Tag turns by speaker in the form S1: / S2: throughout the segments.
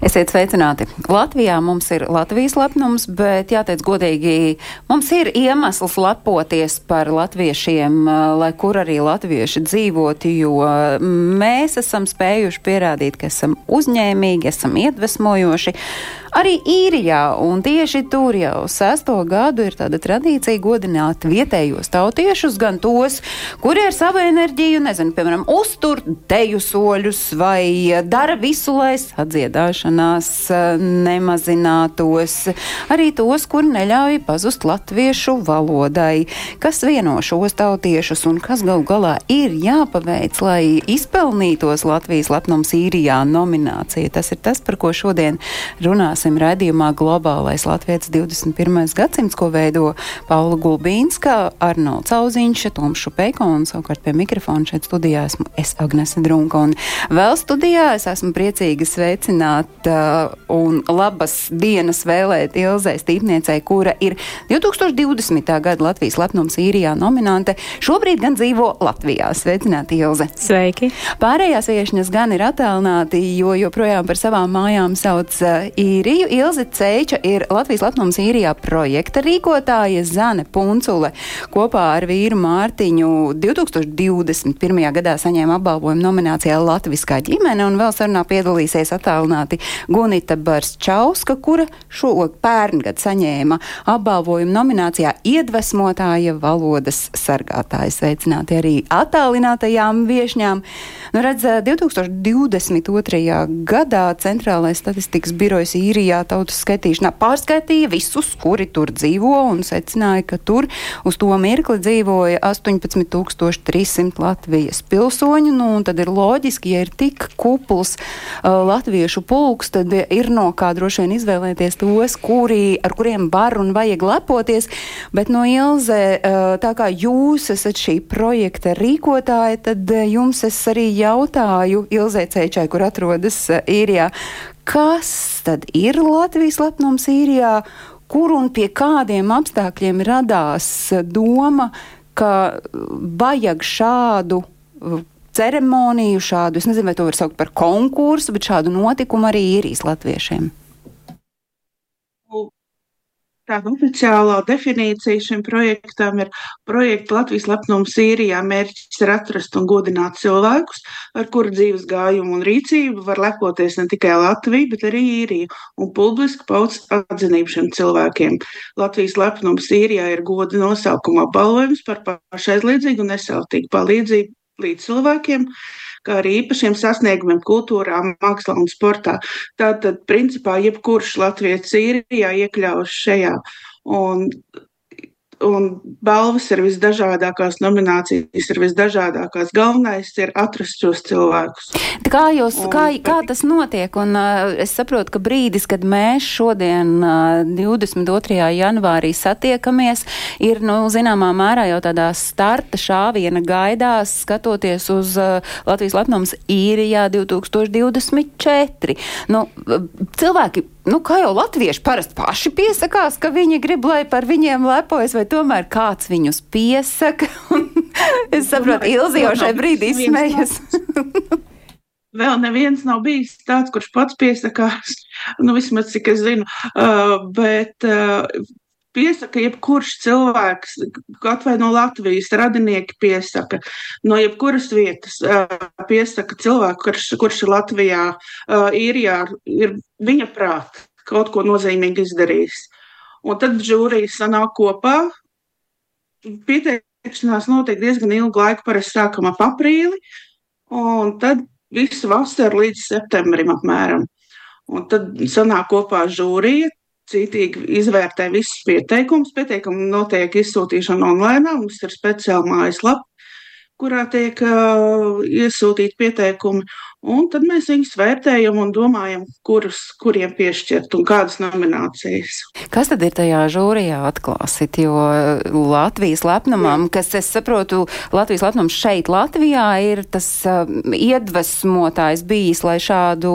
S1: Esiet sveicināti! Latvijā mums ir Latvijas lepnums, bet jāteic godīgi, mums ir iemesls lepoties par latviešiem, lai kur arī latvieši dzīvotu, jo mēs esam spējuši pierādīt, ka esam uzņēmīgi, esam iedvesmojoši. Arī īrijā, un tieši tur jau sesto gadu ir tāda tradīcija godināt vietējos tautiešus, gan tos, kuri ar savu enerģiju, nezinu, piemēram, uztur teju soļus vai dara visu, lai sadziedāšanās nemazinātos, arī tos, kuri neļauj pazust latviešu valodai, kas vieno šos tautiešus un kas gal galā ir jāpaveic, lai izpelnītos Latvijas lepnums īrijā nominācija. Tas ir tas, par ko šodien runās runāsim raidījumā Globālais Latvijas 21. gadsimts, ko veido Paula Gulbīnska, Arnolds Auziņš, Toms Šupeiko un savukārt pie mikrofona šeit studijā esmu es Agnese Drunka. Un vēl studijā es esmu priecīga sveicināt uh, un labas dienas vēlēt Ilzai Stīpniecei, kura ir 2020. gada Latvijas lepnums īrijā nominante. Šobrīd gan dzīvo Latvijā. Sveicināti, Ilze!
S2: Sveiki!
S1: Pārējās viešņas gan ir attālināti, jo joprojām par savām mājām sauc uh, īri. Īriju. Ilze Ceiča ir Latvijas Latvijas īrijā projekta rīkotāja Zane Puncule. Kopā ar vīru Mārtiņu 2021. gadā saņēma apbalvojumu nominācijā Latviskā ģimene un vēl sarunā piedalīsies attālināti Gunita Barsčauska, kura šo pērngad saņēma apbalvojumu nominācijā Iedvesmotāja valodas sargātāja. Sveicināti arī attālinātajām viešņām. Nu, redz, 2022. gadā Centrālais statistikas birojas īrijā tautas skaitīšanā pārskaitīja visus, kuri tur dzīvo, un secināja, ka tur uz to mirkli dzīvoja 18,300 Latvijas pilsoņu. Nu, tad ir loģiski, ja ir tik kupls uh, latviešu pulks, tad ir no kā droši vien izvēlēties tos, kuri, ar kuriem var un vajag lepoties. Bet no Ilze, uh, tā kā jūs esat šī projekta rīkotāja, tad uh, jums es arī jautāju Ilzē Cēčai, kur atrodas uh, īrijā, kas tad ir Latvijas lepnums īrijā, kur un pie kādiem apstākļiem radās doma, ka vajag šādu ceremoniju, šādu, es nezinu, vai to var saukt par konkursu, bet šādu notikumu arī īrijas latviešiem.
S3: Tāda oficiālā definīcija šim projektam ir projekta Latvijas lepnums Sīrijā. Mērķis ir atrast un godināt cilvēkus, ar kuru dzīves gājumu un rīcību var lepoties ne tikai Latvija, bet arī īrija, un publiski pauc atzinību šiem cilvēkiem. Latvijas lepnums Sīrijā ir goda nosaukuma apbalvojums par pašaizliedzīgu un nesautīgi palīdzību līdz cilvēkiem, kā arī īpašiem sasniegumiem kultūrā, mākslā un sportā. Tātad, principā, jebkurš Latvijas īrijā iekļaujas šajā. Un, un balvas ir visdažādākās, nominācijas ir visdažādākās. Galvenais ir atrast šos cilvēkus.
S1: Kā, jūs, un, kā, kā tas notiek? Un, uh, es saprotu, ka brīdis, kad mēs šodien, uh, 22. janvārī, satiekamies, ir, nu, zināmā mērā jau tādā starta šāviena gaidās, skatoties uz uh, Latvijas lepnums īrijā 2024. Nu, cilvēki nu, kā jau latvieši parasti paši piesakās, ka viņi grib, lai par viņiem lepojas, vai tomēr kāds viņus piesaka. es saprotu, Ilzi jau šai brīdī smējas.
S3: Vēl neviens nav bijis tāds, kurš pats piesakās, nu, vismaz cik es zinu, uh, bet uh, piesaka jebkurš cilvēks, kaut vai no Latvijas radinieki piesaka, no jebkuras vietas piesaka cilvēku, kurš, kurš ir Latvijā, īrijā, ir viņa prāt kaut ko nozīmīgi izdarījis. Un tad žūrija sanāk kopā. Pieteikšanās notiek diezgan ilgu laiku, parasti sākam ap aprīli, un tad visu vasaru līdz septembrim apmēram. Un tad sanāk kopā žūrija, cītīgi izvērtē visus pieteikumus. Pieteikumi notiek izsūtīšana online, mums ir speciāla mājaslapa, kurā tiek uh, iesūtīti pieteikumi. Un tad mēs viņus vērtējam un domājam, kurus, kuriem piešķirt un kādas nominācijas.
S1: Kas tad ir tajā žūrijā atklāsit? Jo Latvijas lepnumam, kas es saprotu, Latvijas lepnums šeit Latvijā ir tas uh, iedvesmotājs bijis, lai šādu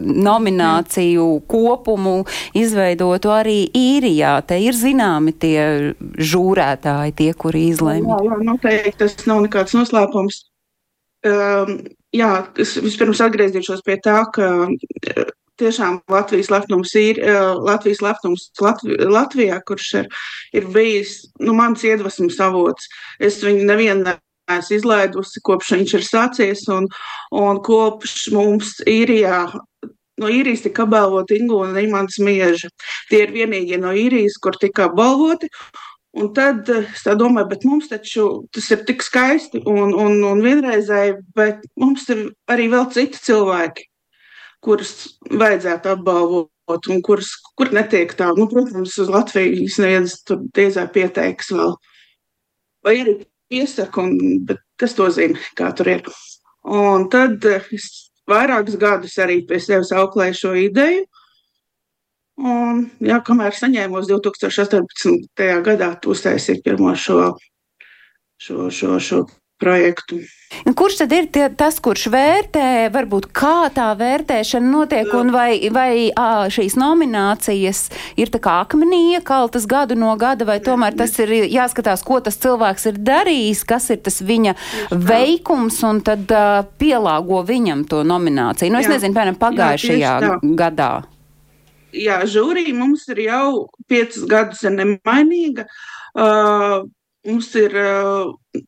S1: nomināciju kopumu izveidotu arī īrijā. Te ir zināmi tie žūrētāji, tie, kuri izlēma.
S3: Jā, jā, noteikti tas nav nekāds noslēpums. Um, jā, es vispirms atgriezīšos pie tā, ka tiešām Latvijas lepnums ir Latvijas lepnums Latvi, Latvijā, kurš ir, ir bijis nu, mans iedvesmas avots. Es viņu nevienu neesmu izlaidusi, kopš viņš ir sācies, un, un kopš mums īrijā. No īrijas tika apbalvota Ingu un Imants Mieža. Tie ir vienīgie no īrijas, kur tika apbalvoti. Un tad es domāju, bet mums taču tas ir tik skaisti un, un, un vienreizēji, bet mums ir arī vēl citi cilvēki, kurus vajadzētu apbalvot un kurus, kur netiek tā. Nu, protams, uz Latvijas neviens tur diezā pieteiks vēl. Vai arī piesaka, un, bet kas to zina, kā tur ir. Un tad es vairākus gadus arī pie sevis auklēju šo ideju. Un, jā, kamēr saņēmos 2018. gadā, uztaisīju pirmo šo, šo, šo, šo projektu.
S1: Kurš tad ir tie, tas, kurš vērtē, varbūt kā tā vērtēšana notiek, un vai, vai ā, šīs nominācijas ir tā kā akmenī iekaltas gadu no gada, vai tomēr tas ir jāskatās, ko tas cilvēks ir darījis, kas ir tas viņa veikums, un tad uh, pielāgo viņam to nomināciju. Nu, es jā, nezinu, piemēram, pagājušajā jā, gadā
S3: jā, žūrija mums ir jau piecus gadus nemainīga. Uh, mums ir uh,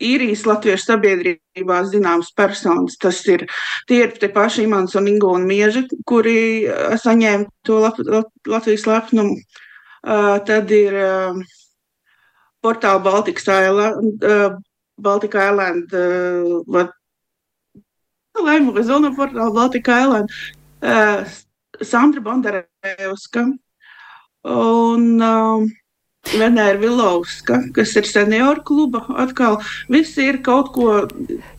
S3: īrijas latviešu sabiedrībā zināmas personas. Tas ir tie ir tie paši Imants un Ingo un Mieži, kuri saņēma to Lat Lat Latvijas lepnumu. Uh, tad ir uh, portāla Baltikas Island, uh, Baltika Island, uh, Laimu Zona portāla Baltika Island. Uh, Sandra Bondarevska un um, Venēra Vilovska, kas ir senioru kluba. Atkal viss ir kaut ko.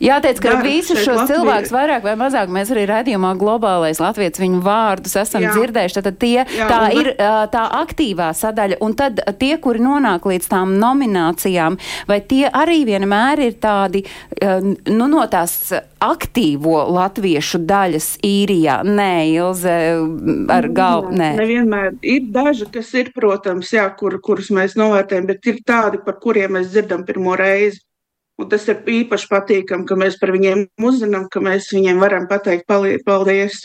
S1: Jāteic, ka visus šos Latvijā. cilvēkus vairāk vai mazāk mēs arī redzījumā globālais Latvijas viņu vārdus esam Jā. dzirdējuši. Tad tie, Jā, tā un, ir tā aktīvā sadaļa. Un tad tie, kuri nonāk līdz tām nominācijām, vai tie arī vienmēr ir tādi, nu, no tās aktīvo latviešu daļas īrijā? Nē, Ilze, ar galvu. Nē,
S3: nevienmēr. Ir daži, kas ir, protams, jā, kur, kurus mēs novērtējam, bet ir tādi, par kuriem mēs dzirdam pirmo reizi. Un tas ir īpaši patīkami, ka mēs par viņiem uzzinām, ka mēs viņiem varam pateikt paldies.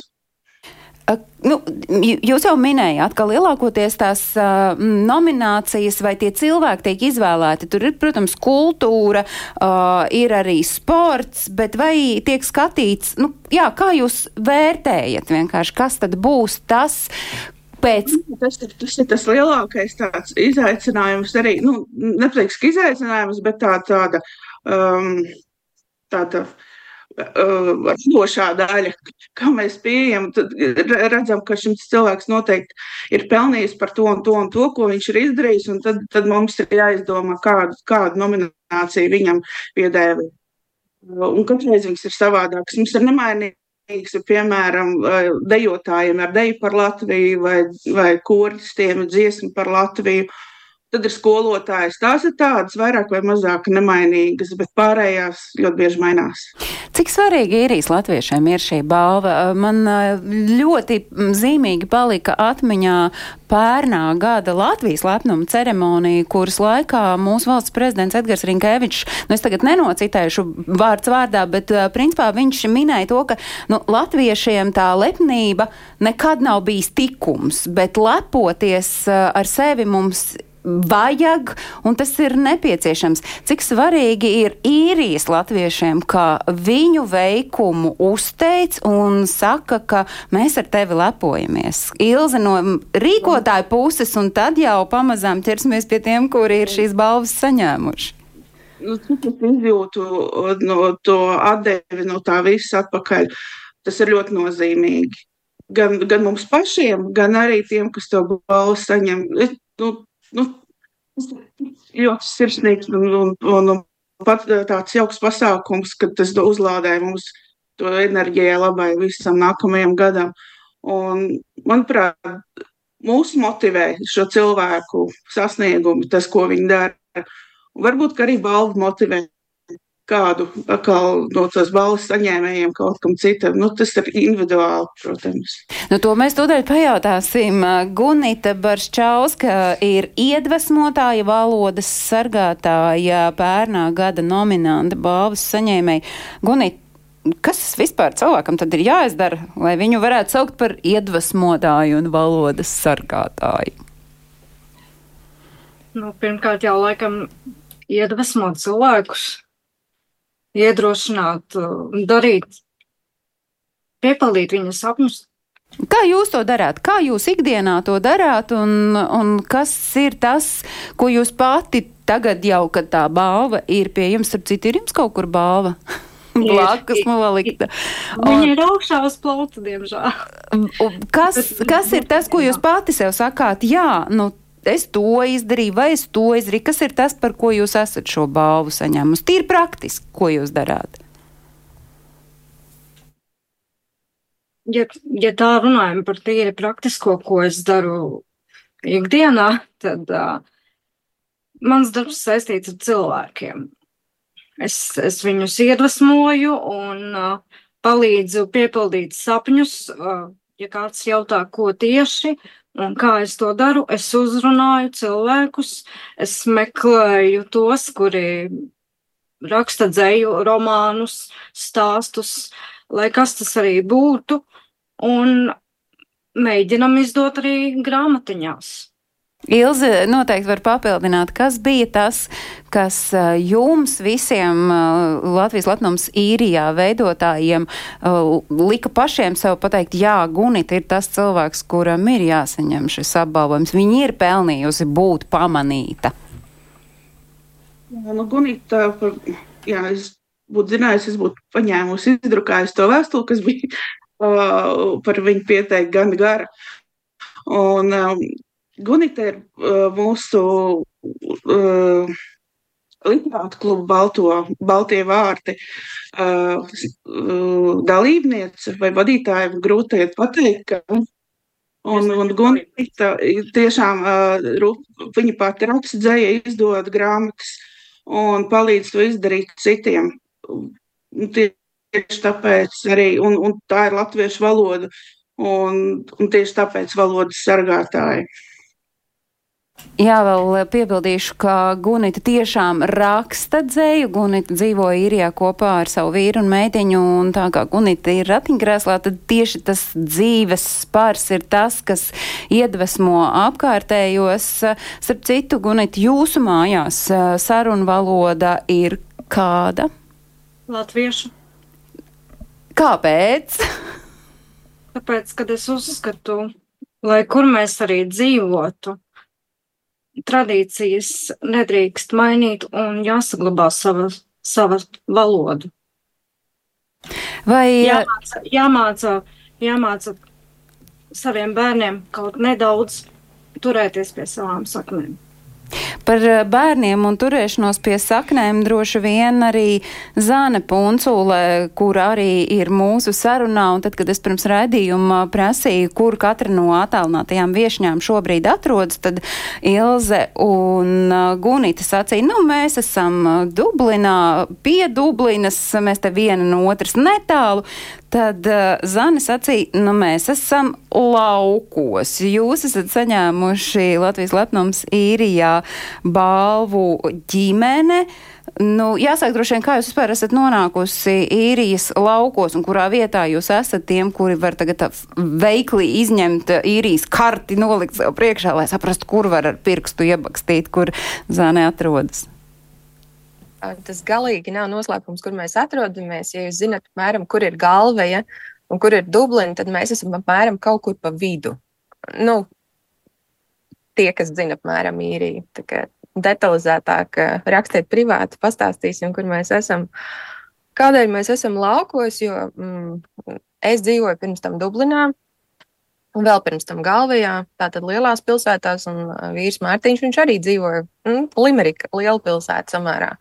S1: Nu, jūs jau minējāt, ka lielākoties tās uh, nominācijas vai tie cilvēki tiek izvēlēti. Tur ir, protams, kultūra, uh, ir arī sports, bet vai tiek skatīts, nu, jā, kā jūs vērtējat vienkārši, kas tad būs tas, Pēc...
S3: Nu, tas, ir, tas ir tas lielākais izaicinājums arī, nu, nepatīk, ka izaicinājums, bet tā, tāda, um, tāda vadošā daļa, kā mēs pieejam, tad redzam, ka šim cilvēks noteikti ir pelnījis par to un to un to, ko viņš ir izdarījis, un tad, tad mums ir jāizdomā, kādu, kādu nomināciju viņam piedēvi. Un katreiz viņas ir savādākas. Mums ir nemainīgs, piemēram, dejotājiem ar deju par Latviju vai, vai koristiem dziesmu par Latviju. Tad ir skolotājs. Tās ir tādas vairāk vai mazāk nemainīgas, bet pārējās ļoti bieži mainās.
S1: Cik svarīgi īrijas latviešiem ir šī balva? Man ļoti zīmīgi palika atmiņā pērnā gada Latvijas lepnuma ceremonija, kuras laikā mūsu valsts prezidents Edgars Rinkēvičs, nu es tagad nenocitēšu vārds vārdā, bet principā viņš minēja to, ka nu, latviešiem tā lepnība nekad nav bijis tikums, bet lepoties ar sevi mums vajag un tas ir nepieciešams. Cik svarīgi ir īrijas latviešiem, ka viņu veikumu uzteic un saka, ka mēs ar tevi lepojamies. Ilze no rīkotāju puses, un tad jau pamazām ķersimies pie tiem, kuri ir šīs balvas saņēmuši.
S3: Nu, cik es izjūtu no to atdevi no tā visa atpakaļ, tas ir ļoti nozīmīgi. Gan, gan mums pašiem, gan arī tiem, kas to balvu saņem. Nu, nu, ļoti sirsnīgs un, un, un, un pat tāds jauks pasākums, kad tas uzlādē mums to enerģijai labai visam nākamajam gadam. Un, manuprāt, mūs motivē šo cilvēku sasniegumi, tas, ko viņi dara. Un varbūt arī balva motivē kādu atkal no tās balvas saņēmējiem kaut kam citam. Nu, tas ir individuāli, protams.
S1: Nu, to mēs tūdaļ pajautāsim. Gunita Barščauska ir iedvesmotāja, valodas sargātāja, pērnā gada nominanta balvas saņēmēja. Gunita, kas vispār cilvēkam tad ir jāizdara, lai viņu varētu saukt par iedvesmotāju un valodas sargātāju?
S4: Nu, pirmkārt, jau laikam iedvesmot cilvēkus, iedrošināt, darīt, piepildīt viņa sapņus.
S1: Kā jūs to darāt? Kā jūs ikdienā to darāt? Un, un kas ir tas, ko jūs pati tagad jau, kad tā balva ir pie jums, ar citu ir jums kaut kur balva? Blakus nolikta.
S4: Viņa ir augšā uz plauta, diemžēl.
S1: Kas, kas ir tas, ko jūs pati sev sakāt? Jā, nu es to izdarīju, vai es to izdarīju. Kas ir tas, par ko jūs esat šo balvu saņēmusi? Tīri praktiski, ko jūs darāt?
S4: Ja, ja tā runājam par tīri praktisko, ko es daru ikdienā, tad uh, mans darbs saistīts ar cilvēkiem. Es, es viņus iedvesmoju un uh, palīdzu piepildīt sapņus. Uh, ja kāds jautā, ko tieši, Un kā es to daru? Es uzrunāju cilvēkus, es meklēju tos, kuri raksta dzēju, romānus, stāstus, lai kas tas arī būtu, un mēģinam izdot arī grāmatiņās.
S1: Ilze noteikti var papildināt, kas bija tas, kas jums visiem Latvijas Latnums īrijā veidotājiem lika pašiem sev pateikt, jā, Gunita ir tas cilvēks, kuram ir jāsaņem šis apbalvojums. Viņa ir pelnījusi būt pamanīta.
S3: Jā, nu, Gunita, jā, es būtu zinājusi, es būtu paņēmusi, izdrukājusi to vēstuli, kas bija uh, par viņu pieteikt gan gara. Un, um, Gunita ir uh, mūsu uh, literātu kluba Balto, Baltie vārti uh, uh, dalībniece vai vadītāja, grūti iet pateikt, ka Un, un Gunita tiešām uh, viņa pati raksta dzēja, izdod grāmatas un palīdz to izdarīt citiem. Tieši tāpēc arī, un, un tā ir latviešu valoda, un, un tieši tāpēc valodas sargātāji.
S1: Jā, vēl piebildīšu, ka Gunita tiešām raksta dzēju. Gunita dzīvo īrijā kopā ar savu vīru un meitiņu, un tā kā Gunita ir ratiņkrēslā, tad tieši tas dzīves spars ir tas, kas iedvesmo apkārtējos. Starp citu, Gunita, jūsu mājās sarunu valoda ir kāda?
S4: Latviešu.
S1: Kāpēc?
S4: Tāpēc, kad es uzskatu, lai kur mēs arī dzīvotu, tradīcijas nedrīkst mainīt un jāsaglabā sava, sava valoda.
S1: Vai
S4: jāmāca, jāmāca, jāmāca saviem bērniem kaut nedaudz turēties pie savām saknēm?
S1: Par eh, bērniem un turēšanos pie saknēm droši vien arī Zāne Puncule, kur arī ir mūsu sarunā, un tad, kad es pirms raidījuma prasīju, kur katra no attālinātajām viešņām šobrīd atrodas, tad Ilze un eh, Gunita sacīja, nu, mēs esam eh, Dublinā, pie Dublinas, mēs te viena no otras netālu, Tad uh, Zani sacīja, nu mēs esam laukos. Jūs esat saņēmuši Latvijas lepnums īrijā balvu ģimene. Nu, jāsaka, droši vien, kā jūs vispār esat nonākusi īrijas laukos un kurā vietā jūs esat tiem, kuri var tagad veikli izņemt īrijas karti, nolikt sev priekšā, lai saprastu, kur var ar pirkstu iebakstīt, kur zāne atrodas
S5: tas galīgi nav noslēpums, kur mēs atrodamies. Ja jūs zinat, apmēram, kur ir galva ja, un kur ir Dublina, tad mēs esam apmēram kaut kur pa vidu. Nu, tie, kas zina apmēram īriju. Detalizētāk rakstiet privāti, pastāstīsim, kur mēs esam. Kādēļ mēs esam laukos, jo mm, es dzīvoju pirms tam Dublinā, Un vēl pirms tam Galvijā, tātad lielās pilsētās, un vīrs Mārtiņš, arī dzīvoja mm, Limerika, liela pilsēta samērā.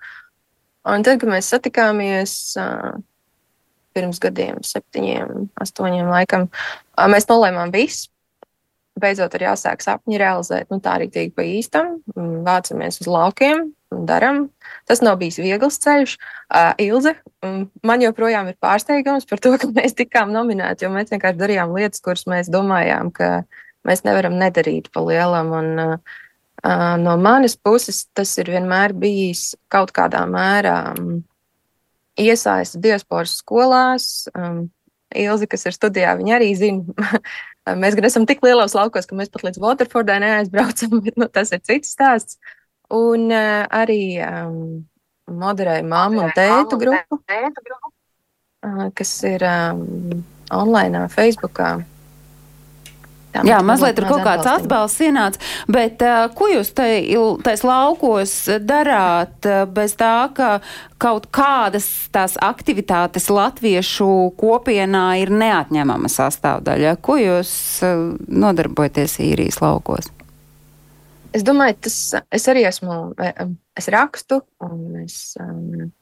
S5: Un tad, kad mēs satikāmies pirms gadiem, septiņiem, astoņiem laikam, mēs nolēmām visu. Beidzot, ir jāsāk sapņi realizēt. Nu, tā arī tīk pa īstam. Vācamies uz laukiem un daram. Tas nav bijis viegls ceļš. Uh, Ilze, man joprojām ir pārsteigums par to, ka mēs tikām nominēti, jo mēs vienkārši darījām lietas, kuras mēs domājām, ka mēs nevaram nedarīt pa lielam. Un, Uh, no manas puses tas ir vienmēr bijis kaut kādā mērā um, iesaista diasporas skolās. Ilzi, kas ir studijā, viņa arī zina. mēs gan esam tik lielos laukos, ka mēs pat līdz Waterfordai neaizbraucam, bet nu, tas ir cits stāsts. Un arī um, moderēja mammu un tētu grupu, kas ir um, online, Facebookā.
S1: Tā Jā, mazliet tur kaut kāds atbalsts ienāca, bet uh, ko jūs tais laukos darāt uh, bez tā, ka kaut kādas tās aktivitātes latviešu kopienā ir neatņemama sastāvdaļa? Ko jūs uh, nodarbojaties īrijas laukos?
S5: Es domāju, tas es arī esmu, es rakstu un es. Um,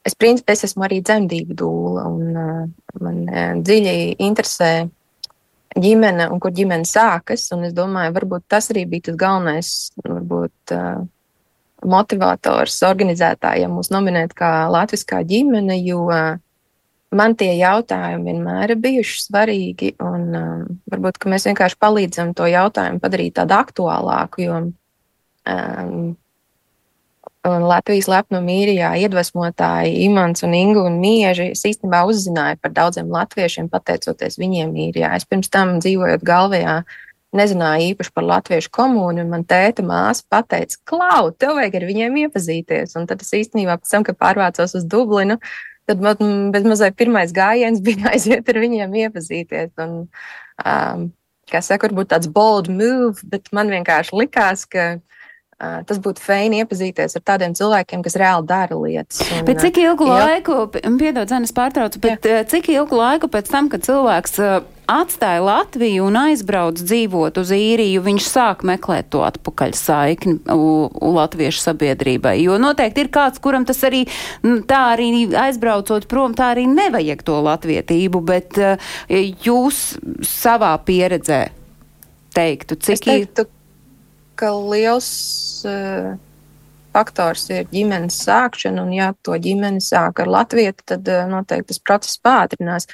S5: Es, principā, es esmu arī dzemdību dūla, un uh, man uh, dziļi interesē uh, ģimene un kur ģimene sākas. Un es domāju, varbūt tas arī bija tas galvenais, varbūt, motivators organizētājiem mūs nominēt kā latviskā ģimene, jo man tie jautājumi vienmēr ir bijuši svarīgi. Un varbūt mēs vienkārši palīdzam to jautājumu padarīt tādu aktuālāku. Jo, um, un Latvijas lepnuma īrijā iedvesmotāji Imants un Ingu un Mieži. Es īstenībā uzzināju par daudziem latviešiem, pateicoties viņiem īrijā. Es pirms tam dzīvojot galvajā. Nezināju īpaši par latviešu komunu, un man tēta māsa teica, Klau, tev vajag ar viņiem iepazīties. Un tad es īstenībā pēc tam, kad pārvācos uz Dublinu, tad man bez mazliet pirmais gājiens bija aiziet ar viņiem iepazīties. Un, um, kā saka, varbūt tāds bold move, bet man vienkārši likās, ka tas būtu feini iepazīties ar tādiem cilvēkiem, kas reāli dara lietas.
S1: Un, bet cik ilgu jā. laiku, piedod, Zenes pārtraucu, bet jā. cik ilgu laiku pēc tam, kad cilvēks atstāja Latviju un aizbrauc dzīvot uz īriju, viņš sāk meklēt to atpakaļ saikni latviešu sabiedrībai. Jo noteikti ir kāds, kuram tas arī tā arī aizbraucot prom, tā arī nevajag to latvietību, bet jūs savā pieredzē teiktu, cik
S5: ir ka liels uh, faktors ir ģimenes sākšana, un ja to ģimeni sāk ar latviešu, tad uh, noteikti tas process pātrinās.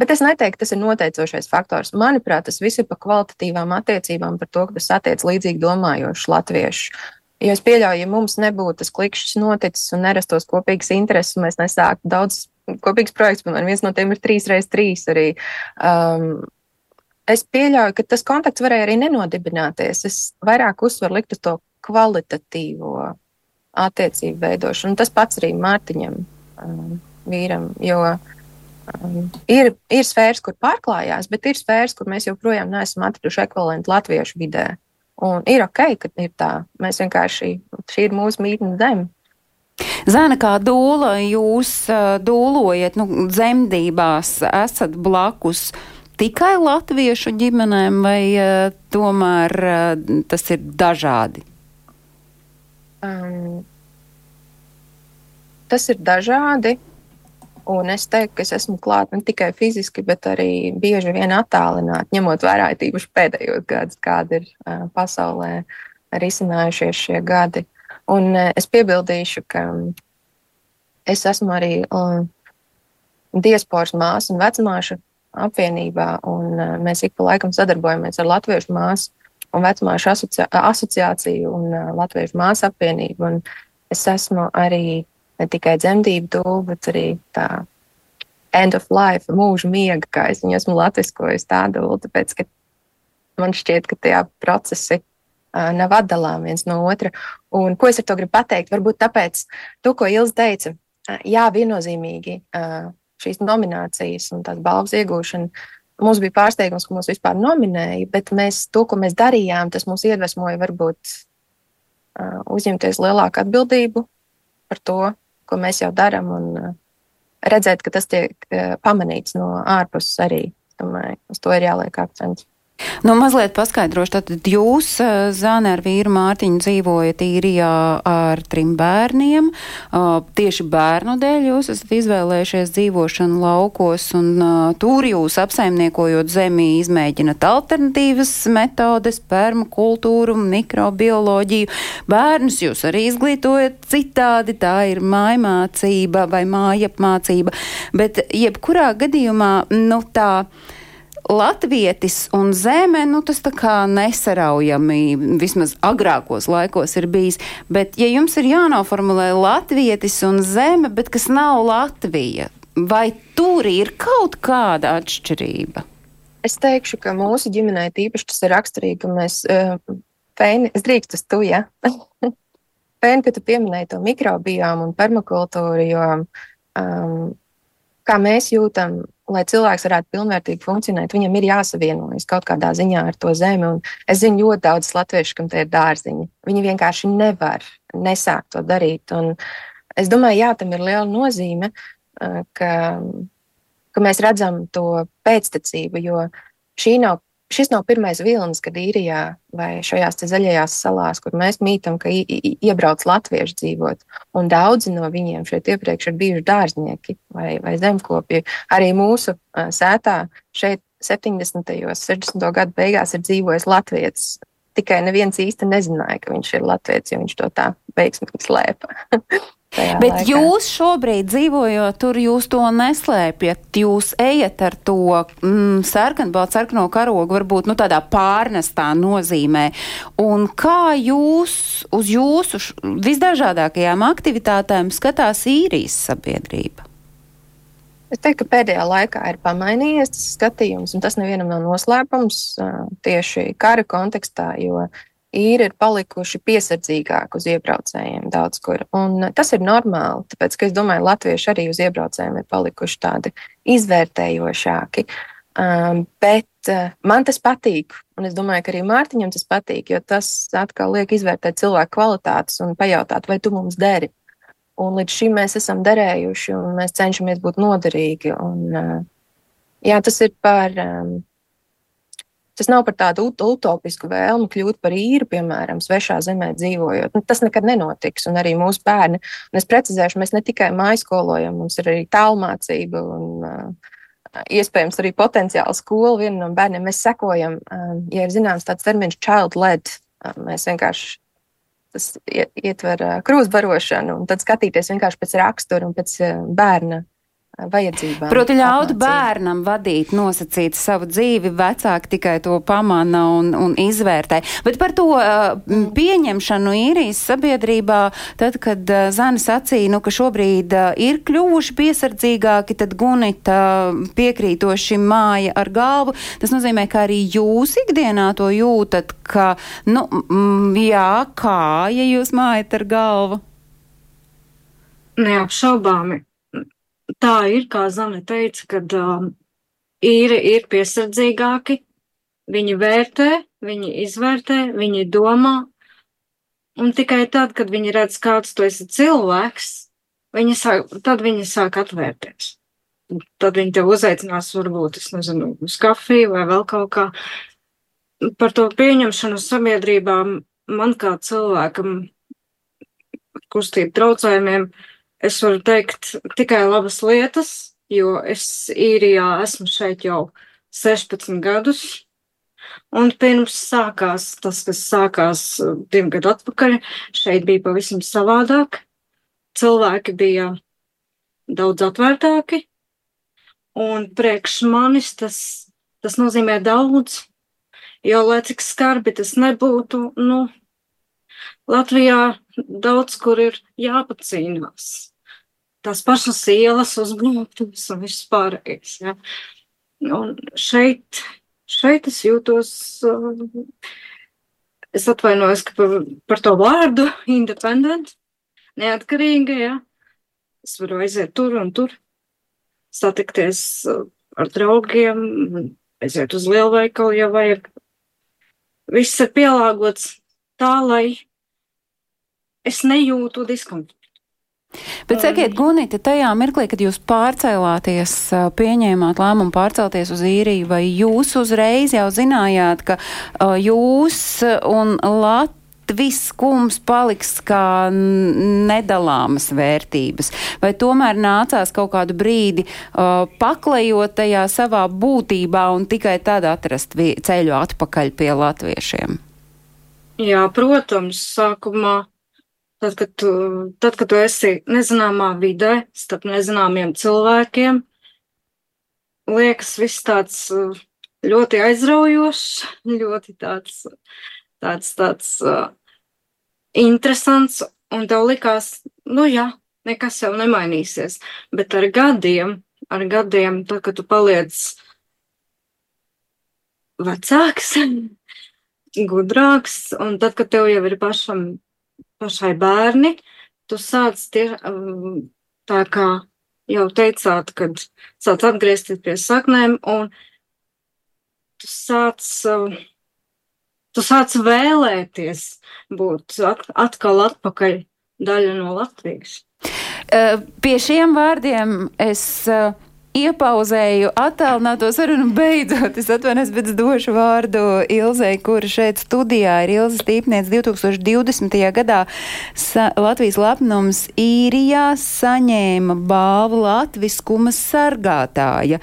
S5: Bet es neteiktu, tas ir noteicošais faktors. Manuprāt, tas viss ir par kvalitatīvām attiecībām, par to, ka tas attiec līdzīgi domājošus latviešus. Jo es pieļauju, ja mums nebūtu tas klikšķis noticis un nerastos kopīgas intereses, mēs nesāktu daudz kopīgas projekts, piemēram, viens no tiem ir 3x3 arī. Um, es pieļauju, ka tas kontakts varēja arī nenodibināties. Es vairāk uzsvaru likt uz to kvalitatīvo attiecību veidošanu. Tas pats arī Mārtiņam, um, vīram, jo um, ir, ir sfēras, kur pārklājās, bet ir sfēras, kur mēs joprojām neesam atraduši ekvivalentu latviešu vidē. Un ir ok, ka ir tā. Mēs vienkārši, šī ir mūsu mītnes zeme.
S1: Zēna kā dūla, jūs uh, dūlojat, nu, dzemdībās esat blakus uh, tikai latviešu ģimenēm, vai uh, tomēr uh, tas ir dažādi? Um,
S5: tas ir dažādi. Un es teiktu, ka es esmu klāta ne tikai fiziski, bet arī bieži vien attālināti, ņemot vērā tīpaši pēdējos gadus, kādi ir uh, pasaulē risinājušies šie gadi. Un uh, es piebildīšu, ka es esmu arī uh, diasporas māsa un vecmāša apvienībā, un uh, mēs ik pa laikam sadarbojamies ar Latviešu māsu un vecmāšu asocia asociāciju un uh, Latviešu māsu apvienību. Un es esmu arī ne tikai dzemdību dūle, bet arī tā end of life, mūža miega, kā es viņu esmu latviskojis tādu, tāpēc, ka man šķiet, ka tie procesi uh, nav atdalāmi viens no otra. Un ko es ar to gribu pateikt? Varbūt tāpēc, to, ko Ilza teica, jā, viennozīmīgi. Uh, šīs nominācijas un tās balvas iegūšana. Mums bija pārsteigums, ka mūs vispār nominēja, bet mēs, to, ko mēs darījām, tas mūs iedvesmoja varbūt uh, uzņemties lielāku atbildību par to, ko mēs jau darām, un uh, redzēt, ka tas tiek uh, pamanīts no ārpuses arī. Domāju, uz to ir jāliek akcents.
S1: Nu, mazliet paskaidrošu, tad jūs, Zāne, ar vīru Mārtiņu dzīvojat īrijā ar trim bērniem. Tieši bērnu dēļ jūs esat izvēlējušies dzīvošanu laukos, un tur jūs apsaimniekojot zemi izmēģinat alternatīvas metodes, permakultūru, mikrobioloģiju. Bērnus jūs arī izglītojat citādi, tā ir mājmācība vai mājapmācība, bet jebkurā gadījumā, nu tā, latvietis un zeme, nu tas tā kā nesaraujami, vismaz agrākos laikos ir bijis, bet ja jums ir jānoformulē latvietis un zeme, bet kas nav Latvija, vai tur ir kaut kāda atšķirība?
S5: Es teikšu, ka mūsu ģimenē tīpaši tas ir raksturīgi, ka mēs, uh, Fēni, es drīkstu uz tu, ja? Fēni, ka tu pieminēji to mikrobiomu un permakultūru, jo um, kā mēs jūtam lai cilvēks varētu pilnvērtīgi funkcionēt, viņam ir jāsavienojas kaut kādā ziņā ar to zemi. Un es zinu ļoti daudz latviešu, kam tie ir dārziņi. Viņi vienkārši nevar nesākt to darīt. Un es domāju, jā, tam ir liela nozīme, ka, ka mēs redzam to pēctecību, jo šī nav šis nav pirmais vilnis, kad īrijā vai šajās zaļajās salās, kur mēs mītam, ka iebrauc latvieši dzīvot. Un daudzi no viņiem šeit iepriekš ir bijuši dārznieki vai, vai zemkopji. Arī mūsu sētā šeit 70. un 60. gadu beigās ir dzīvojis Latvijas. Tikai neviens īsti nezināja, ka viņš ir Latvijas, jo viņš to tā veiksmīgi slēpa.
S1: Bet laikā. jūs šobrīd dzīvojot tur, jūs to neslēpjat. Jūs ejat ar to mm, sarkanbaltu, sarkano karogu, varbūt nu, tādā pārnestā nozīmē. Un kā jūs uz jūsu visdažādākajām aktivitātēm skatās īrijas sabiedrība?
S5: Es teiktu, ka pēdējā laikā ir pamainījies tas skatījums, un tas nevienam nav noslēpums tieši kara kontekstā, jo uh, īri ir palikuši piesardzīgāki uz iebraucējiem daudz kur. Un tas ir normāli, tāpēc, ka es domāju, latvieši arī uz iebraucējiem ir palikuši tādi izvērtējošāki. Um, bet uh, man tas patīk, un es domāju, ka arī Mārtiņam tas patīk, jo tas atkal liek izvērtēt cilvēku kvalitātes un pajautāt, vai tu mums deri. Un līdz šim mēs esam derējuši, un mēs cenšamies būt noderīgi. Un, uh, jā, tas ir par um, Tas nav par tādu utopisku vēlmu kļūt par īru, piemēram, svešā zemē dzīvojot. Nu, tas nekad nenotiks. Un arī mūsu bērni, un es precizēšu, mēs ne tikai mājaskolojam, mums ir arī tālmācība un uh, iespējams arī potenciāla skola. Vienam no bērniem mēs sekojam, ja ir zināms tāds termins child-led. Uh, mēs vienkārši tas ietver krūzbarošanu, un tad skatīties vienkārši pēc rakstura un pēc bērna vajadzībām.
S1: Proti, ļaut bērnam vadīt, nosacīt savu dzīvi, vecāki tikai to pamana un, un izvērtē. Bet par to uh, pieņemšanu īrijas sabiedrībā, tad, kad uh, Zana sacīja, nu, ka šobrīd uh, ir kļuvuši piesardzīgāki, tad Gunita piekrītoši māja ar galvu. Tas nozīmē, ka arī jūs ikdienā to jūtat, ka, nu, mm, jā, kā, ja jūs mājat ar galvu?
S4: Neapšaubāmi tā ir, kā Zane teica, kad um, īri ir piesardzīgāki, viņi vērtē, viņi izvērtē, viņi domā, un tikai tad, kad viņi redz, kāds tu esi cilvēks, viņi sāk, tad viņi sāk atvērties. Tad viņi tev uzaicinās, varbūt, es nezinu, uz kafiju vai vēl kaut kā. Par to pieņemšanu sabiedrībā man kā cilvēkam kustību traucējumiem uh, es varu teikt tikai labas lietas, jo es īrijā esmu šeit jau 16 gadus. Un pirms sākās tas, kas sākās uh, divu gadu atpakaļ, šeit bija pavisam savādāk. Cilvēki bija daudz atvērtāki, un priekš manis tas, tas nozīmē daudz, jo, lai cik skarbi tas nebūtu, nu, Latvijā daudz kur ir jāpacīnās tās pašas ielas uzbūvētas un viss pārējais. Ja. Un šeit, šeit es jūtos, uh, es atvainojos par, par to vārdu, independent, neatkarīga, ja. Es varu aiziet tur un tur, satikties uh, ar draugiem, aiziet uz lielveikalu, ja vajag. Viss ir pielāgots tā, lai es nejūtu diskomfortu.
S1: Bet sakiet, Gunita, tajā mirklī, kad jūs pārcēlāties, pieņēmāt lēmumu pārcelties uz īriju, vai jūs uzreiz jau zinājāt, ka jūs un Latvija viskums paliks kā nedalāmas vērtības, vai tomēr nācās kaut kādu brīdi uh, paklejot tajā savā būtībā un tikai tad atrast ceļu atpakaļ pie latviešiem?
S4: Jā, protams, sākumā Tad, kad tu, tad, kad tu esi nezināmā vidē, starp nezināmiem cilvēkiem, liekas viss tāds uh, ļoti aizraujošs, ļoti tāds, tāds, tāds uh, interesants, un tev likās, nu jā, nekas jau nemainīsies. Bet ar gadiem, ar gadiem, tad, kad tu paliec vecāks, gudrāks, un tad, kad tev jau ir pašam pašai bērni, tu sāc tie, um, tā kā jau teicāt, kad sāc atgriezties pie saknēm un tu sāc, um, tu sāc vēlēties būt atkal atpakaļ daļa no Latvijas.
S1: Uh, pie šiem vārdiem es uh, iepauzēju attālināto sarunu beidzot. Es atvainojos, bet es došu vārdu Ilzei, kura šeit studijā ir Ilzas tīpniec 2020. gadā Latvijas lepnums īrijā saņēma balvu Latviskuma sargātāja.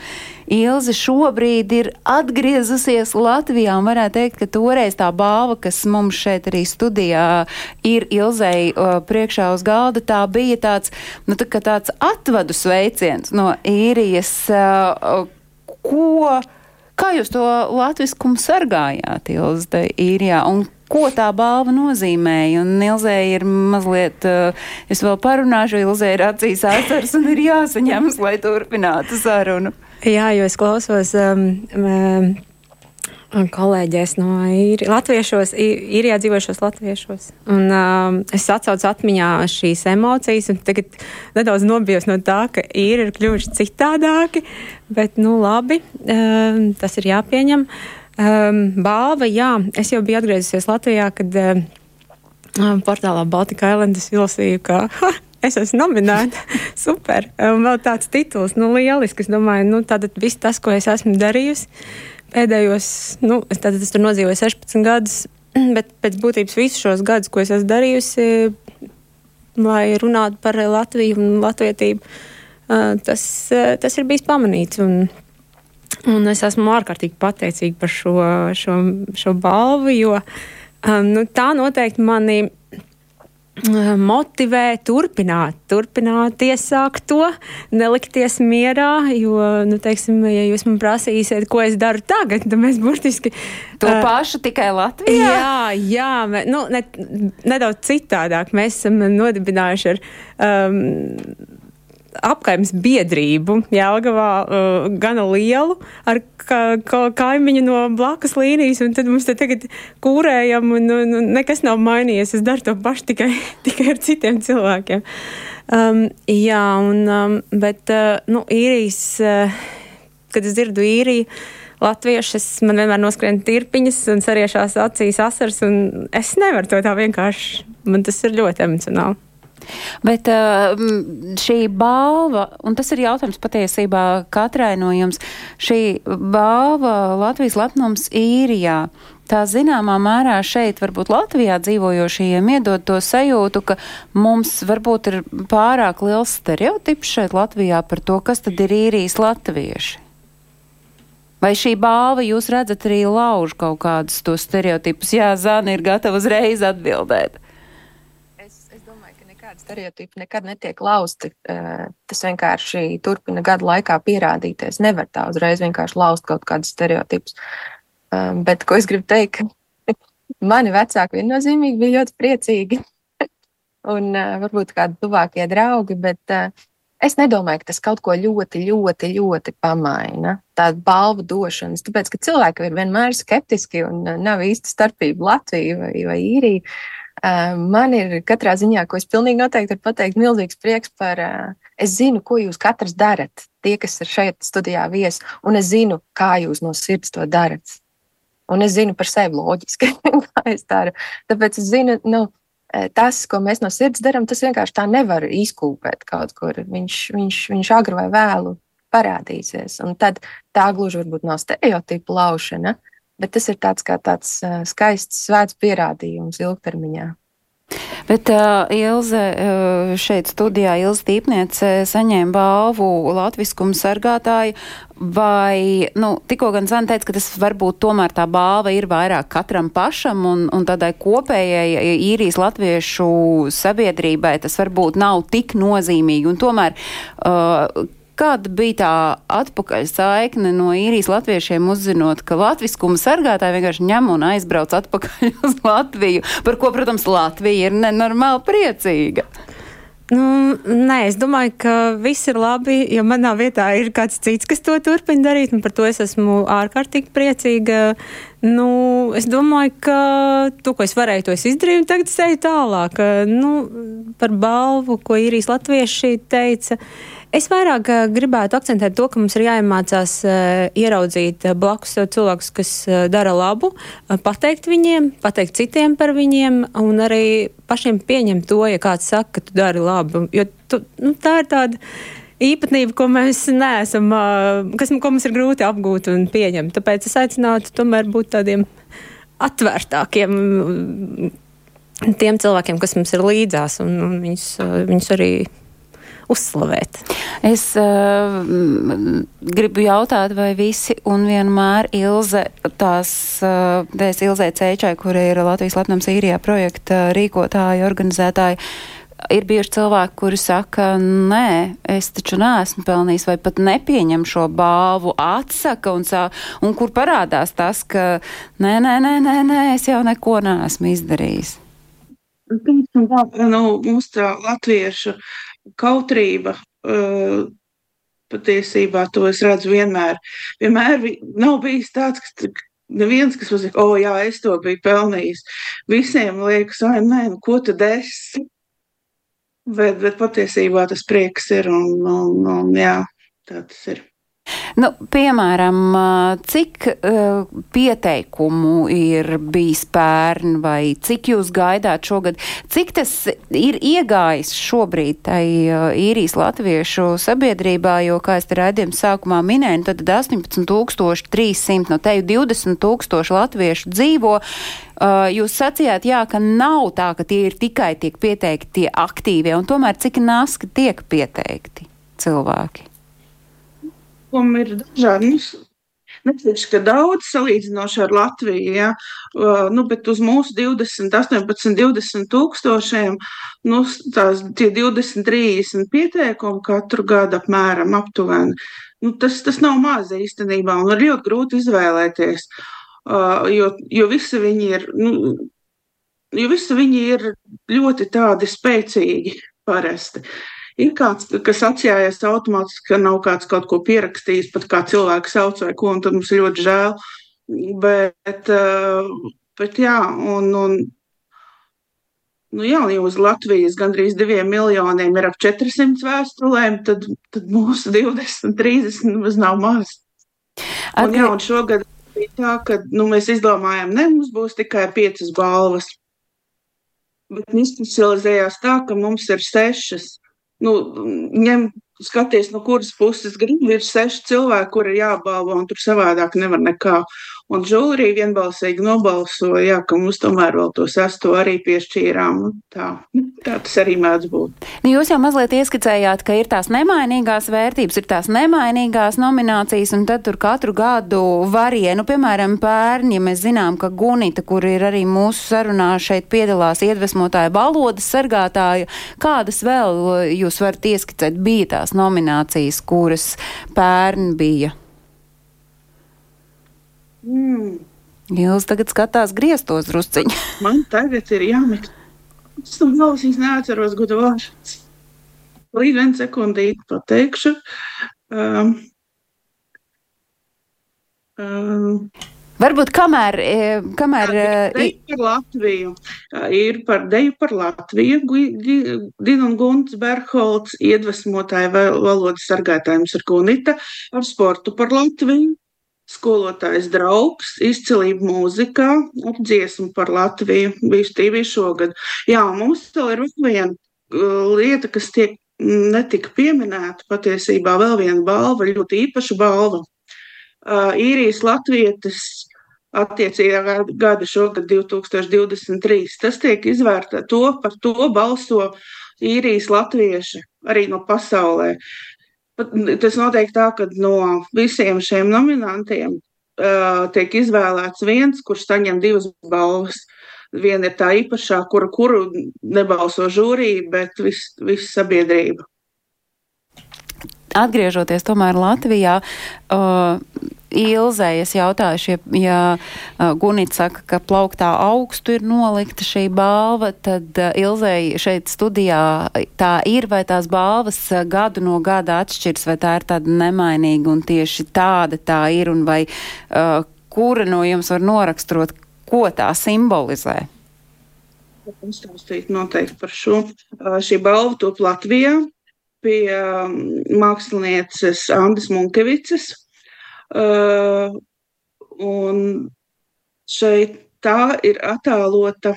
S1: Ilze šobrīd ir atgriezusies Latvijā un varētu teikt, ka toreiz tā balva, kas mums šeit arī studijā ir Ilzei uh, priekšā uz galda, tā bija tāds, nu, tā, tāds atvadu sveiciens no īrijas. Uh, ko, kā jūs to latviskumu sargājāt, Ilze, īrijā? Un ko tā balva nozīmēja. Un Ilzē ir mazliet, es vēl parunāšu, Ilzē ir acīs asaras un ir jāsaņemas, lai turpinātu sarunu.
S6: Jā, jo es klausos um, um, kolēģēs no īri, latviešos, īrijā dzīvošos latviešos. Un, um, es atcaucu atmiņā šīs emocijas, un tagad nedaudz nobijos no tā, ka īri ir kļuvuši citādāki, bet, nu, labi, um, tas ir jāpieņem. Um, balva, jā, es jau biju atgriezusies Latvijā, kad um, portālā Baltika Island es izlasīju, ka es esmu nominēta. Super. Un vēl tāds tituls, nu, lieliski. Es domāju, nu, tātad viss tas, ko es esmu darījusi pēdējos, nu, es, tātad es tur nodzīvoju 16 gadus, bet pēc būtības visus šos gadus, ko es esmu darījusi, lai runātu par Latviju un latvietību, tas, tas ir bijis pamanīts. Un, un es esmu ārkārtīgi pateicīga par šo, šo, šo balvu, jo nu, tā noteikti mani motivē turpināt, turpināt iesākt to, nelikties mierā, jo, nu, teiksim, ja jūs man prasīsiet, ko es daru tagad, tad mēs burtiski.
S1: To uh, pašu tikai Latvijā?
S6: Jā, jā mē, nu, ne, nedaudz citādāk. Mēs esam nodibinājuši ar. Um, apkaimes biedrību Jēlgavā uh, gana lielu ar ka, ka, kaimiņu no blakus līnijas, un tad mums te tagad kūrējam, un, un, un nekas nav mainījies. Es daru to pašu tikai, tikai ar citiem cilvēkiem. Um, jā, un, um, bet, uh, nu, īrijas, uh, kad es dzirdu īriju, latviešas, man vienmēr noskrien tirpiņas un sariešās acīs asars, un es nevaru to tā vienkārši, man tas ir ļoti emocionāli.
S1: Bet uh, šī balva, un tas ir jautājums patiesībā katrai no jums, šī balva Latvijas lepnums īrijā. Tā zināmā mērā šeit, varbūt Latvijā dzīvojošajiem, iedod to sajūtu, ka mums varbūt ir pārāk liels stereotips šeit Latvijā par to, kas tad ir īrijas latvieši. Vai šī balva jūs redzat arī lauž kaut kādus tos stereotipus? Jā, Zana ir gatava uzreiz atbildēt
S5: stereotipi nekad netiek lausti. Tas vienkārši turpina gadu laikā pierādīties. Nevar tā uzreiz vienkārši laust kaut kādus stereotipus. Bet ko es gribu teikt, mani vecāki viennozīmīgi bija ļoti priecīgi. Un varbūt kādi tuvākie draugi, bet es nedomāju, ka tas kaut ko ļoti, ļoti, ļoti pamaina. Tāda balvu došanas, tāpēc, ka cilvēki ir vienmēr skeptiski un nav īsti starpība Latvija vai, vai īrija. Man ir katrā ziņā, ko es pilnīgi noteikti varu pateikt, milzīgs prieks par. Es zinu, ko jūs katrs darat, tie, kas ir šeit studijā viesi, un es zinu, kā jūs no sirds to darat. Un es zinu par sevi loģiski, kā es daru. Tāpēc es zinu, nu, tas, ko mēs no sirds darām, tas vienkārši tā nevar izkūpēt kaut kur. Viņš, viņš, viņš agri vai vēlu parādīsies. Un tad tā gluži varbūt nav stereotipu laušana, bet tas ir tāds kā tāds skaists svēts pierādījums ilgtermiņā.
S1: Bet uh, Ilze uh, šeit studijā, Ilze Tīpniece, saņēma balvu latviskuma sargātāju, vai, nu, tikko gan Zana teica, ka tas varbūt tomēr tā balva ir vairāk katram pašam un, un tādai kopējai īrijas latviešu sabiedrībai tas varbūt nav tik nozīmīgi, un tomēr uh, Kāda bija tā atpakaļ saikne no īrijas latviešiem, uzzinot, ka latviskuma sargātāji vienkārši ņem un aizbrauc atpakaļ uz Latviju, par ko, protams, Latvija ir nenormāli priecīga?
S6: Nu, nē, es domāju, ka viss ir labi, jo manā vietā ir kāds cits, kas to turpina darīt, un par to es esmu ārkārtīgi priecīga. Nu, es domāju, ka to, ko es varēju, to es izdarīju, un tagad es eju tālāk. Nu, par balvu, ko īrijas latvieši teica. Uh, Es vairāk uh, gribētu akcentēt to, ka mums ir jāiemācās uh, ieraudzīt uh, blakus cilvēkus, kas dara labu, pateikt viņiem, pateikt citiem par viņiem, un arī pašiem pieņemt to, ja kāds saka, ka tu dari labi. Jo tu, nu, tā ir tāda īpatnība, ko mēs neesam, kas, ko mums ir grūti apgūt un pieņemt. Tāpēc es aicinātu tomēr būt tādiem atvērtākiem tiem cilvēkiem, kas mums ir līdzās, un, un viņus, viņus arī uzslavēt.
S1: Es uh, gribu jautāt, vai visi un vienmēr Ilze, tās, uh, dēļ Ilzē Cēčai, kur ir Latvijas Latnams īrijā projekta rīkotāji, organizētāji, ir bieži cilvēki, kuri saka, nē, es taču neesmu pelnījis, vai pat nepieņem šo balvu, atsaka, un, sā, un kur parādās tas, ka nē, nē, nē, nē, nē es jau neko neesmu izdarījis.
S3: Nu, mums tā latviešu kautrība. Uh, patiesībā to es redzu vienmēr. Vienmēr nav bijis tāds, ka neviens, kas pasaka, o, oh, jā, es to biju pelnījis. Visiem liekas, ai, nē, nu, ko tad es? Bet, bet patiesībā tas prieks ir un, un, un jā, tā tas ir.
S1: Nu, piemēram, cik uh, pieteikumu ir bijis pērn vai cik jūs gaidāt šogad? Cik tas ir iegājis šobrīd tai uh, īrijas latviešu sabiedrībā, jo, kā es te redzējumu sākumā minēju, tad 18,300 no teju 20 tūkstoši latviešu dzīvo. Uh, jūs sacījāt, jā, ka nav tā, ka tie ir tikai tiek pieteikti tie aktīvie, un tomēr cik naski tiek pieteikti cilvēki?
S3: Pasākumi ir dažādi. Neteikšu, ka daudz salīdzinoši ar Latviju, ja, uh, nu, bet uz mūsu 20, 18, 20 tūkstošiem, nu, tās 20, 30 pieteikumu katru gadu apmēram aptuveni. Nu, tas, tas nav maz īstenībā, un ir ļoti grūti izvēlēties, uh, jo, jo visi viņi ir, nu, jo visi viņi ir ļoti tādi spēcīgi parasti. Uh, Ir kāds, kas atcerās automātiski, ka nav kāds kaut ko pierakstījis, pat kā cilvēks sauc vai ko, un tad mums ir ļoti žēl. Bet, eh, bet jā, un, un Nu, jā, ja uz Latvijas gandrīz diviem miljoniem ir ap 400 vēstulēm, tad, tad mūsu 20, 30 nemaz nav maz. Un, jā, un šogad bija tā, ka nu, mēs izdomājām, ne mums būs tikai piecas balvas, bet izspecializējās tā, ka mums ir sešas nu, ņem, skaties, no kuras puses gribi. Ir seši cilvēki, kuri ir jābalvo, un tur savādāk nevar nekā. Un žūrija vienbalsīgi nobalsoja, jā, ka mums tomēr vēl to sesto arī piešķīrām. Tā, tā tas arī mēdz būt.
S1: Nu, jūs jau mazliet ieskicējāt, ka ir tās nemainīgās vērtības, ir tās nemainīgās nominācijas, un tad tur katru gadu varie. Nu, piemēram, pērni, ja mēs zinām, ka Gunita, kur ir arī mūsu sarunā šeit piedalās iedvesmotāja valodas sargātāja, kādas vēl jūs varat ieskicēt, bija tās nominācijas, kuras pērni bija?
S3: Mm.
S1: Jūs tagad skatās grieztos drusciņi.
S3: Man tagad ir jāmeklē. Es tam balsīs neatceros gudu vāršas. Līdz vien sekundīti pateikšu. Um,
S1: um, Varbūt kamēr. kamēr
S3: deju par Latviju. Ir par deju par Latviju. Dina un Gunts Berholts iedvesmotāja valodas sargātājums ar Gunita. Ar sportu par Latviju skolotājs draugs, izcilība mūzikā, dziesmu par Latviju. Bija šogad. Jā, mums vēl ir viena uh, lieta, kas tiek netika pieminēta. Patiesībā vēl viena balva, ļoti īpaša balva. Uh, īrijas latvietis attiecīgā gada šogad 2023. Tas tiek izvērtēts to, par to balso īrijas latvieši arī no pasaulē. Tas notiek tā, ka no visiem šiem nominantiem uh, tiek izvēlēts viens, kurš saņem divas balvas. Viena ir tā īpašā, kuru, kuru nebalso žūrija, bet visa vis sabiedrība.
S1: Atgriežoties tomēr Latvijā, uh, Ilzē es jautāšu, ja, ja Gunita saka, ka plauktā augstu ir nolikta šī balva, tad Ilzē šeit studijā tā ir, vai tās balvas gadu no gada atšķirs, vai tā ir tāda nemainīga un tieši tāda tā ir, un vai uh, kura no jums var noraksturot, ko tā simbolizē?
S3: Pastāstīt noteikti par šo. Šī balva top Latvijā pie mākslinieces Andas Munkevicas un šeit tā ir attēlota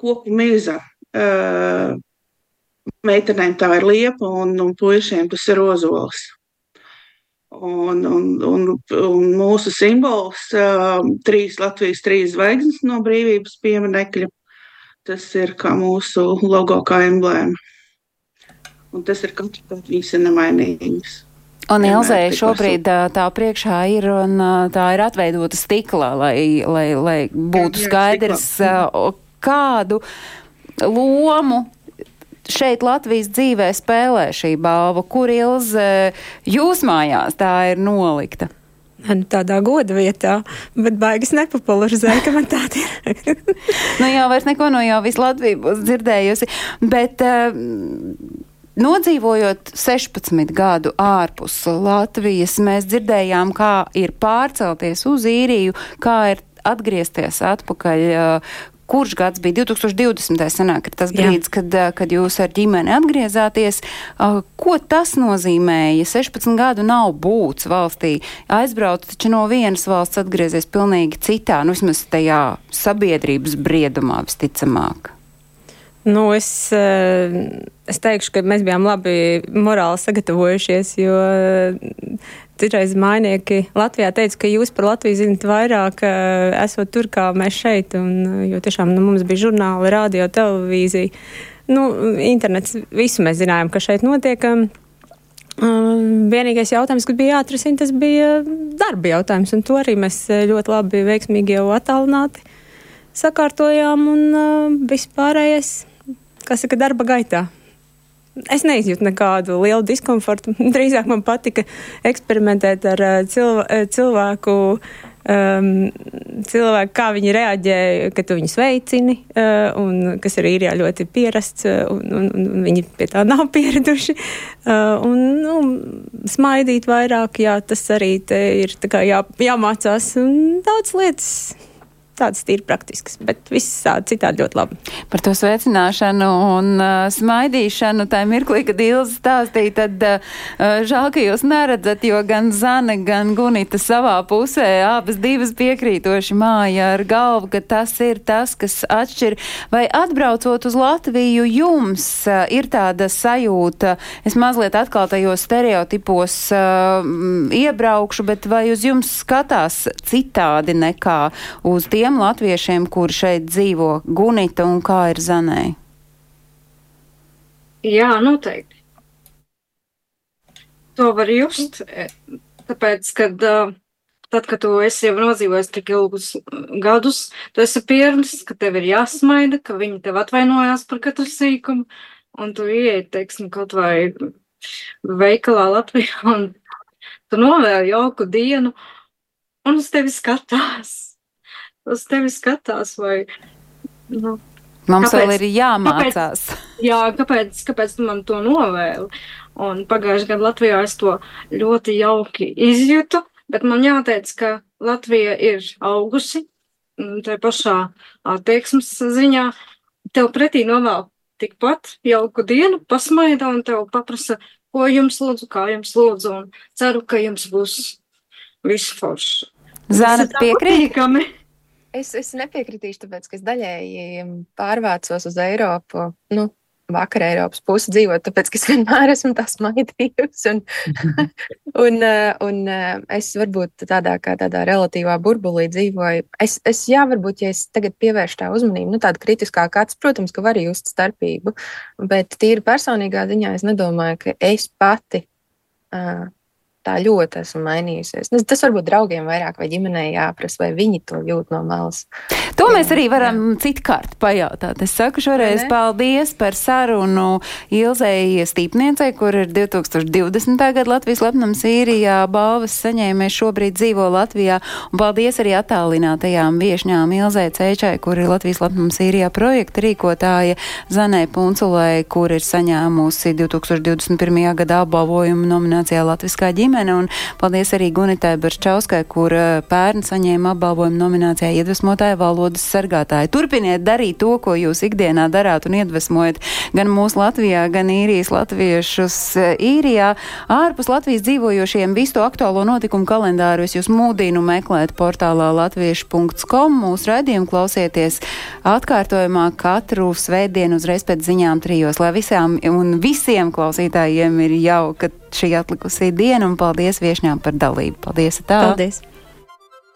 S3: koku miza. Meitenēm tā ir liepa, un, un puišiem tas ir ozols. Un, un, un, un mūsu simbols trīs Latvijas, trīs zvaigznes no brīvības pieminekļa. Tas ir kā mūsu logo, kā emblēma. Un tas ir katru gadu visi nemainīgs.
S1: Un Ilzē šobrīd tā priekšā ir un tā ir atveidota stikla, lai, lai, lai būtu skaidrs, kādu lomu šeit Latvijas dzīvē spēlē šī balva, kur Ilze jūs mājās tā ir nolikta.
S6: Nu, tādā goda vietā, bet baigas nepopularizēja, ka man tāda ir.
S1: nu jā, vairs neko no jau visu Latviju būs dzirdējusi, bet uh, Nodzīvojot 16 gadu ārpus Latvijas, mēs dzirdējām, kā ir pārcelties uz īriju, kā ir atgriezties atpakaļ. Kurš gads bija 2020. senāk, ir tas brīdis, Jā. kad, kad jūs ar ģimeni atgriezāties. Ko tas nozīmēja? 16 gadu nav būts valstī. Aizbraukt taču no vienas valsts atgriezies pilnīgi citā, nu vismaz tajā sabiedrības briedumā visticamāk.
S6: Nu, es, es teikšu, ka mēs bijām labi morāli sagatavojušies, jo citreiz mainieki Latvijā teica, ka jūs par Latviju zinat vairāk, esot tur, kā mēs šeit. Un, jo tiešām nu, mums bija žurnāli, radio, televīzija, nu, internets, visu mēs zinājām, ka šeit notiek. Vienīgais jautājums, kas bija jāatrisina, tas bija darba jautājums, un to arī mēs ļoti labi, veiksmīgi jau attālināti sakārtojām, un uh, vispārējais kas saka, darba gaitā. Es neizjūtu nekādu lielu diskomfortu. Drīzāk man patika eksperimentēt ar uh, cilvē, uh, cilvēku, um, cilvēku, kā viņi reaģē, kad tu viņus veicini, uh, un kas arī ir jā, ļoti pierasts, un, un, un viņi pie tā nav pieraduši. Uh, un, nu, smaidīt vairāk, jā, tas arī ir jā, jāmācās, un daudz lietas tādas tīri praktiskas, bet viss citādi ļoti labi.
S1: Par to sveicināšanu un uh, smaidīšanu tajā mirklī, kad Ilza stāstīja, tad uh, žēl, ka jūs neredzat, jo gan Zane, gan Gunita savā pusē abas divas piekrītoši māja ar galvu, ka tas ir tas, kas atšķir. Vai atbraucot uz Latviju jums uh, ir tāda sajūta, es mazliet atkal tajos stereotipos uh, iebraukšu, bet vai uz jums skatās citādi nekā uz tiem? Tiem latviešiem, kuri šeit dzīvo, Gunita un kā ir Zanē?
S4: Jā, noteikti. To var just, tāpēc, kad tad, kad tu esi jau nodzīvojis tik ilgus gadus, tu esi pieredzis, ka tev ir jāsmaida, ka viņi tev atvainojās par katru sīkumu, un tu ieej, teiksim, kaut vai veikalā Latvijā, un tu novēl jauku dienu, un uz tevi skatās uz tevi skatās. Vai,
S1: nu, Mums kāpēc, vēl ir jāmācās.
S4: Kāpēc, jā, kāpēc, kāpēc tu man to novēli? Un pagājušajā gadā Latvijā es to ļoti jauki izjūtu, bet man jāteic, ka Latvija ir augusi tajā pašā attieksmes ziņā. Tev pretī novēl tikpat jauku dienu, pasmaida un tev paprasa, ko jums lūdzu, kā jums lūdzu, un ceru, ka jums būs viss forši. Tā
S1: piekrīt?
S4: patīkami.
S5: Es, es nepiekritīšu, tāpēc, ka es daļēji pārvācos uz Eiropu. Nu, Vakar Eiropas pusi dzīvot, tāpēc, ka es vienmēr esmu tās maidījusi. Un, un, eh, un eh, es varbūt tādā kā tādā relatīvā burbulī dzīvoju. Es, es jā, varbūt, ja es tagad pievēršu tā uzmanību, nu tāda kritiskāka acis, protams, ka var just starpību, bet tīri personīgā ziņā es nedomāju, ka es pati uh, tā ļoti esmu mainījusies. Tas varbūt draugiem vairāk vai ģimenei jāprasa, vai viņi to jūt no malas.
S1: To mēs arī varam citkārt pajautāt. Es saku šoreiz paldies par sarunu Ilzei Stīpniecei, kur ir 2020. gada Latvijas lepnums īrijā balvas saņēmēs šobrīd dzīvo Latvijā. Un paldies arī attālinātajām viešņām Ilzei Cēčai, kur ir Latvijas lepnums īrijā projekta rīkotāja Zanē Punculai, kur ir saņēmusi 2021. gada apbalvojumu nominācijā Latviskā ģimene. Un paldies arī Gunitai Berčauskai, kur eh, pērn saņēma apbalvojumu nominācijā iedvesmotāja valodas sargātāja. Turpiniet darīt to, ko jūs ikdienā darāt un iedvesmojat gan mūsu Latvijā, gan īrijas latviešus eh, īrijā. Ārpus Latvijas dzīvojošiem visu to aktuālo notikumu kalendāru es jūs mūdīnu meklēt portālā latviešu.com. Mūsu raidījumu klausieties atkārtojumā katru svētdienu uzreiz pēc ziņām trijos, lai visām un visiem klausītājiem ir jauka šī atlikusī diena un paldies viešņām par dalību. Paldies! Tā.
S6: Paldies!